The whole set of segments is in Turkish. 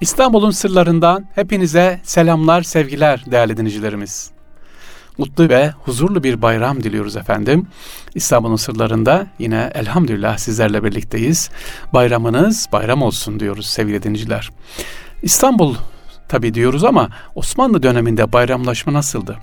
İstanbul'un sırlarından hepinize selamlar, sevgiler değerli dinleyicilerimiz. Mutlu ve huzurlu bir bayram diliyoruz efendim. İstanbul'un sırlarında yine elhamdülillah sizlerle birlikteyiz. Bayramınız bayram olsun diyoruz sevgili dinleyiciler. İstanbul tabi diyoruz ama Osmanlı döneminde bayramlaşma nasıldı?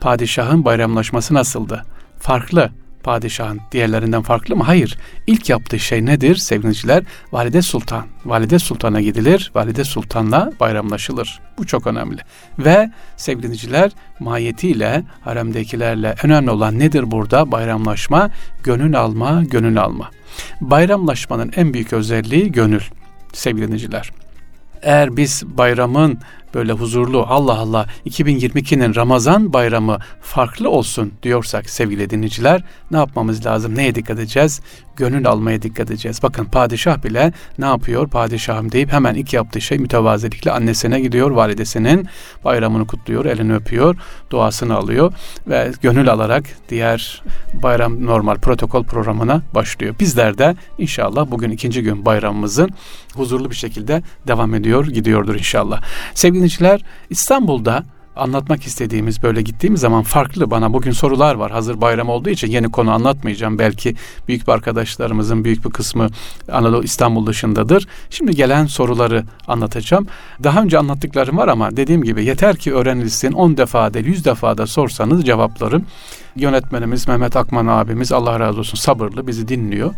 Padişahın bayramlaşması nasıldı? Farklı padişahın diğerlerinden farklı mı? Hayır. İlk yaptığı şey nedir sevgiliciler? Valide Sultan. Valide Sultan'a gidilir. Valide Sultan'la bayramlaşılır. Bu çok önemli. Ve sevgiliciler mahiyetiyle, haremdekilerle önemli olan nedir burada? Bayramlaşma, gönül alma, gönül alma. Bayramlaşmanın en büyük özelliği gönül sevgiliciler. Eğer biz bayramın böyle huzurlu Allah Allah 2022'nin Ramazan bayramı farklı olsun diyorsak sevgili dinleyiciler ne yapmamız lazım? Neye dikkat edeceğiz? Gönül almaya dikkat edeceğiz. Bakın padişah bile ne yapıyor? Padişahım deyip hemen ilk yaptığı şey mütevazilikle annesine gidiyor. Validesinin bayramını kutluyor, elini öpüyor, duasını alıyor ve gönül alarak diğer bayram normal protokol programına başlıyor. Bizler de inşallah bugün ikinci gün bayramımızın huzurlu bir şekilde devam ediyor, gidiyordur inşallah. Sevgili dinleyiciler İstanbul'da anlatmak istediğimiz böyle gittiğimiz zaman farklı bana bugün sorular var. Hazır bayram olduğu için yeni konu anlatmayacağım. Belki büyük bir arkadaşlarımızın büyük bir kısmı Anadolu İstanbul dışındadır. Şimdi gelen soruları anlatacağım. Daha önce anlattıklarım var ama dediğim gibi yeter ki öğrenilsin 10 defa değil 100 defa da sorsanız cevaplarım. Yönetmenimiz Mehmet Akman abimiz Allah razı olsun sabırlı bizi dinliyor.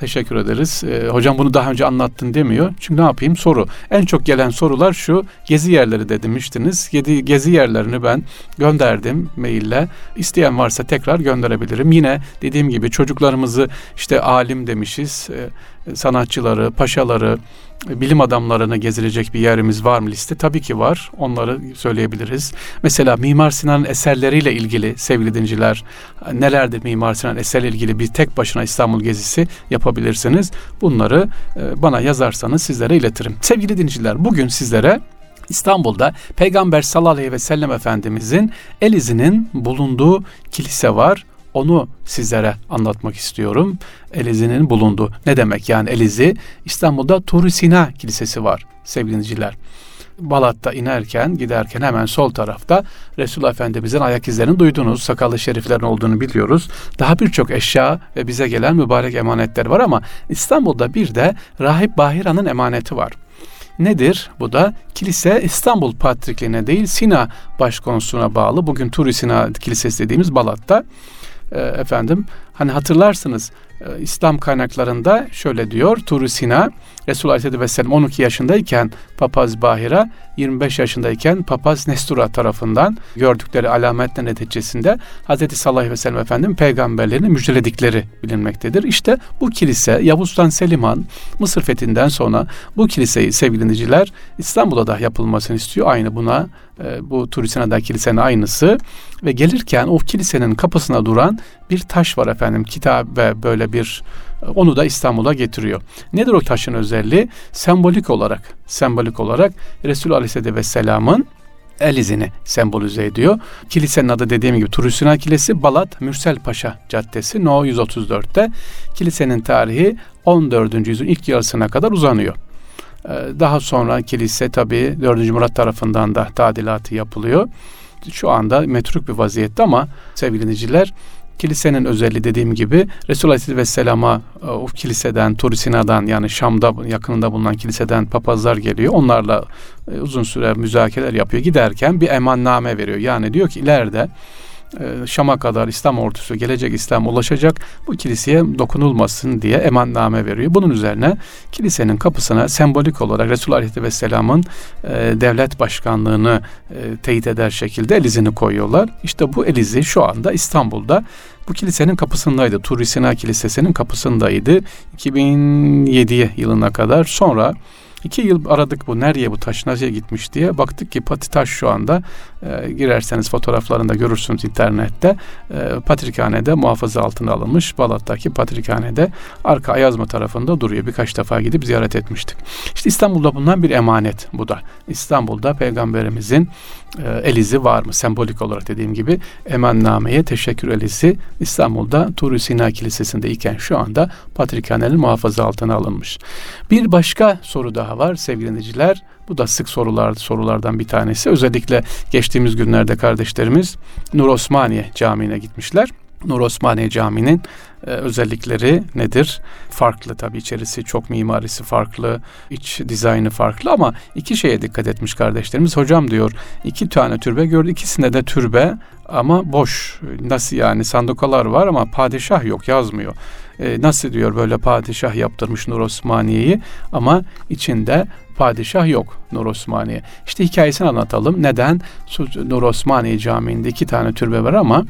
Teşekkür ederiz. Ee, hocam bunu daha önce anlattın demiyor. Çünkü ne yapayım? Soru. En çok gelen sorular şu. Gezi yerleri de demiştiniz. Gezi, gezi yerlerini ben gönderdim maille. İsteyen varsa tekrar gönderebilirim. Yine dediğim gibi çocuklarımızı işte alim demişiz. E, sanatçıları, paşaları, bilim adamlarını gezilecek bir yerimiz var mı liste? Tabii ki var. Onları söyleyebiliriz. Mesela Mimar Sinan'ın eserleriyle ilgili sevgili dinciler nelerdir Mimar Sinan eserle ilgili bir tek başına İstanbul gezisi yapabilirsiniz. Bunları e, bana yazarsanız sizlere iletirim. Sevgili dinciler bugün sizlere İstanbul'da Peygamber sallallahu aleyhi ve sellem Efendimizin el izinin bulunduğu kilise var. Onu sizlere anlatmak istiyorum. Elizi'nin bulunduğu. Ne demek yani Elizi? İstanbul'da Turi Sina Kilisesi var sevgiliciler. Balat'ta inerken giderken hemen sol tarafta Resulullah Efendimizin ayak izlerini duydunuz. Sakallı şeriflerin olduğunu biliyoruz. Daha birçok eşya ve bize gelen mübarek emanetler var ama İstanbul'da bir de Rahip Bahira'nın emaneti var. Nedir? Bu da kilise İstanbul Patrikliğine değil Sina Başkonsuluna bağlı. Bugün Turi Sina Kilisesi dediğimiz Balat'ta e, efendim. Hani hatırlarsınız e, İslam kaynaklarında şöyle diyor Turu Sina Resulullah Aleyhisselatü Vesselam 12 yaşındayken Papaz Bahira 25 yaşındayken Papaz Nestura tarafından gördükleri alametler neticesinde Hz. sallallahu aleyhi ve sellem efendim peygamberlerini müjdeledikleri bilinmektedir. İşte bu kilise Yavuz Sultan Selim Han Mısır fethinden sonra bu kiliseyi sevgili İstanbul'da da yapılmasını istiyor. Aynı buna e, bu Turisina'da kilisenin aynısı ve gelirken o kilisenin kapısına duran bir taş var efendim kitap ve böyle bir onu da İstanbul'a getiriyor. Nedir o taşın özelliği? Sembolik olarak, sembolik olarak Resul Aleyhisselatü Vesselam'ın el izini sembolize ediyor. Kilisenin adı dediğim gibi Turusina Kilisi Balat Mürsel Paşa Caddesi No 134'te. Kilisenin tarihi 14. yüzyılın ilk yarısına kadar uzanıyor. Ee, daha sonra kilise tabi 4. Murat tarafından da tadilatı yapılıyor. Şu anda metruk bir vaziyette ama sevgili dinleyiciler Kilisenin özelliği dediğim gibi Resulullah Aleyhisselam'a e, o kiliseden, Turisina'dan yani Şam'da yakınında bulunan kiliseden papazlar geliyor. Onlarla e, uzun süre müzakereler yapıyor. Giderken bir emanname veriyor. Yani diyor ki ileride e, Şam'a kadar İslam ordusu gelecek İslam ulaşacak bu kiliseye dokunulmasın diye emanname veriyor. Bunun üzerine kilisenin kapısına sembolik olarak Resulullah Aleyhisselam'ın e, devlet başkanlığını e, teyit eder şekilde elizini koyuyorlar. İşte bu elizi şu anda İstanbul'da bu kilisenin kapısındaydı. Turisina Kilisesi'nin kapısındaydı. 2007 yılına kadar sonra İki yıl aradık bu nereye bu taş nereye gitmiş diye. Baktık ki pati taş şu anda e, girerseniz fotoğraflarında görürsünüz internette. E, Patrikhane'de muhafaza altına alınmış. Balat'taki Patrikhane'de arka Ayazma tarafında duruyor. Birkaç defa gidip ziyaret etmiştik. İşte İstanbul'da bulunan bir emanet bu da. İstanbul'da peygamberimizin e, elizi var mı? Sembolik olarak dediğim gibi emannameye teşekkür elizi İstanbul'da Turu Sina Kilisesi'nde iken şu anda Patrikhane'nin muhafaza altına alınmış. Bir başka soru daha daha var sevgili dinleyiciler. Bu da sık sorular, sorulardan bir tanesi. Özellikle geçtiğimiz günlerde kardeşlerimiz Nur Osmaniye Camii'ne gitmişler. Nur Osmaniye Camii'nin e, özellikleri nedir? Farklı tabii içerisi çok mimarisi farklı, iç dizaynı farklı ama iki şeye dikkat etmiş kardeşlerimiz. Hocam diyor iki tane türbe gördü. ikisinde de türbe ama boş. Nasıl yani sandukalar var ama padişah yok yazmıyor. E, nasıl diyor böyle padişah yaptırmış Nur Osmaniye'yi ama içinde padişah yok Nur Osmaniye. İşte hikayesini anlatalım. Neden? Nur Osmaniye Camii'nde iki tane türbe var ama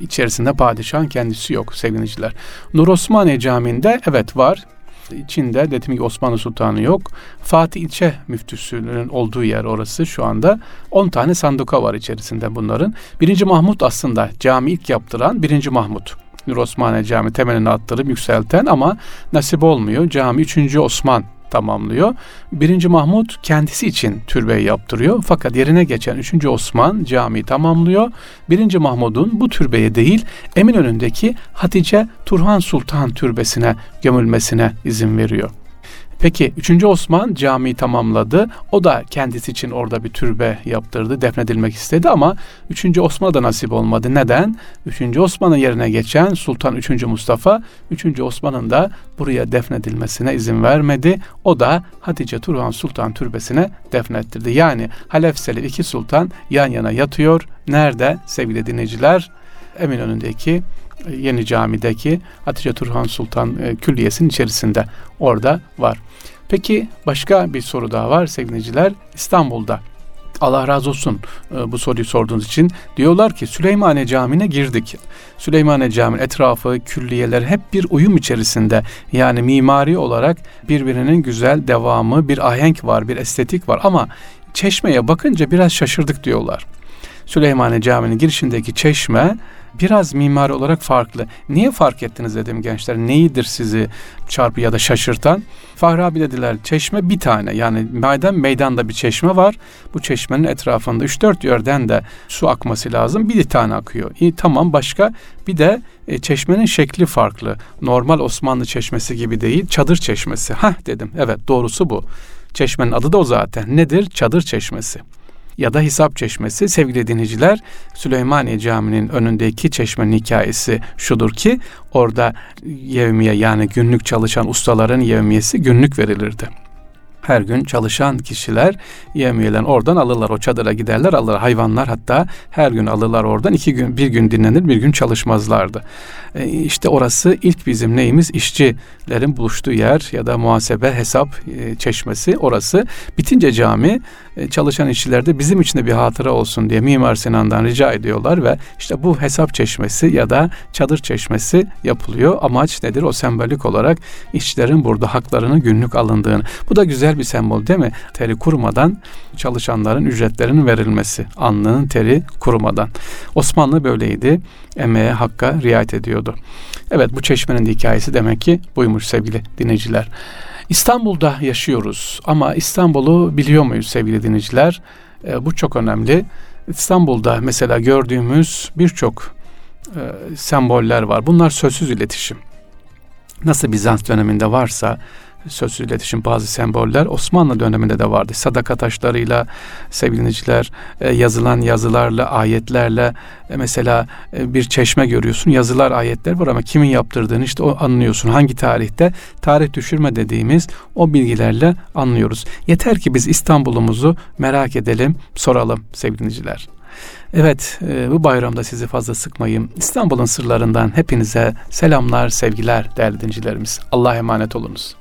içerisinde padişahın kendisi yok sevgiliciler. Nur Osmaniye Camii'nde evet var. İçinde dediğim gibi Osmanlı Sultanı yok. Fatih ilçe müftüsünün olduğu yer orası şu anda. 10 tane sanduka var içerisinde bunların. Birinci Mahmut aslında cami ilk yaptıran birinci Mahmut. Nur Osmaniye Cami temelini attırıp yükselten ama nasip olmuyor. Cami 3. Osman tamamlıyor. Birinci Mahmut kendisi için türbeyi yaptırıyor. Fakat yerine geçen 3. Osman camiyi tamamlıyor. Birinci Mahmud'un bu türbeye değil Eminönü'ndeki Hatice Turhan Sultan türbesine gömülmesine izin veriyor. Peki 3. Osman camiyi tamamladı. O da kendisi için orada bir türbe yaptırdı. Defnedilmek istedi ama 3. Osman'a da nasip olmadı. Neden? 3. Osman'ın yerine geçen Sultan 3. Mustafa 3. Osman'ın da buraya defnedilmesine izin vermedi. O da Hatice Turhan Sultan türbesine defnettirdi. Yani Halef Selim iki sultan yan yana yatıyor. Nerede sevgili dinleyiciler? Eminönü'ndeki Yeni Cami'deki Hatice Turhan Sultan e, Külliyesi'nin içerisinde orada var. Peki başka bir soru daha var sevgiliciler. İstanbul'da Allah razı olsun e, bu soruyu sorduğunuz için. Diyorlar ki Süleymaniye Camii'ne girdik. Süleymaniye Camii etrafı, külliyeler hep bir uyum içerisinde. Yani mimari olarak birbirinin güzel devamı, bir ahenk var, bir estetik var ama çeşmeye bakınca biraz şaşırdık diyorlar. Süleymaniye Camii'nin girişindeki çeşme biraz mimari olarak farklı. Niye fark ettiniz dedim gençler. Neyidir sizi çarpı ya da şaşırtan? Fahri abi dediler çeşme bir tane. Yani meydan meydanda bir çeşme var. Bu çeşmenin etrafında 3-4 yerden de su akması lazım. Bir tane akıyor. İyi tamam başka bir de e, çeşmenin şekli farklı. Normal Osmanlı çeşmesi gibi değil. Çadır çeşmesi. Hah dedim. Evet doğrusu bu. Çeşmenin adı da o zaten. Nedir? Çadır çeşmesi ya da Hisap Çeşmesi. Sevgili dinleyiciler Süleymaniye Camii'nin önündeki çeşmenin hikayesi şudur ki orada yevmiye yani günlük çalışan ustaların yevmiyesi günlük verilirdi her gün çalışan kişiler yemiyelen oradan alırlar. O çadıra giderler alırlar. Hayvanlar hatta her gün alırlar oradan. iki gün, bir gün dinlenir, bir gün çalışmazlardı. E, işte orası ilk bizim neyimiz? işçilerin buluştuğu yer ya da muhasebe, hesap e, çeşmesi orası. Bitince cami e, çalışan işçiler de bizim için de bir hatıra olsun diye Mimar Sinan'dan rica ediyorlar ve işte bu hesap çeşmesi ya da çadır çeşmesi yapılıyor. Amaç nedir? O sembolik olarak işçilerin burada haklarının günlük alındığını. Bu da güzel bir sembol değil mi? Teri kurumadan çalışanların ücretlerinin verilmesi. Alnının teri kurumadan. Osmanlı böyleydi. Emeğe, hakka riayet ediyordu. Evet bu çeşmenin de hikayesi demek ki buymuş sevgili dinleyiciler. İstanbul'da yaşıyoruz ama İstanbul'u biliyor muyuz sevgili dinleyiciler? E, bu çok önemli. İstanbul'da mesela gördüğümüz birçok e, semboller var. Bunlar sözsüz iletişim. Nasıl Bizans döneminde varsa sözsüz iletişim bazı semboller Osmanlı döneminde de vardı. Sadaka taşlarıyla sevgiliciler e, yazılan yazılarla, ayetlerle e, mesela e, bir çeşme görüyorsun. Yazılar, ayetler var ama kimin yaptırdığını işte o anlıyorsun. Hangi tarihte? Tarih düşürme dediğimiz o bilgilerle anlıyoruz. Yeter ki biz İstanbul'umuzu merak edelim, soralım sevgiliciler. Evet, bu bayramda sizi fazla sıkmayayım. İstanbul'un sırlarından hepinize selamlar, sevgiler değerli dincilerimiz. Allah'a emanet olunuz.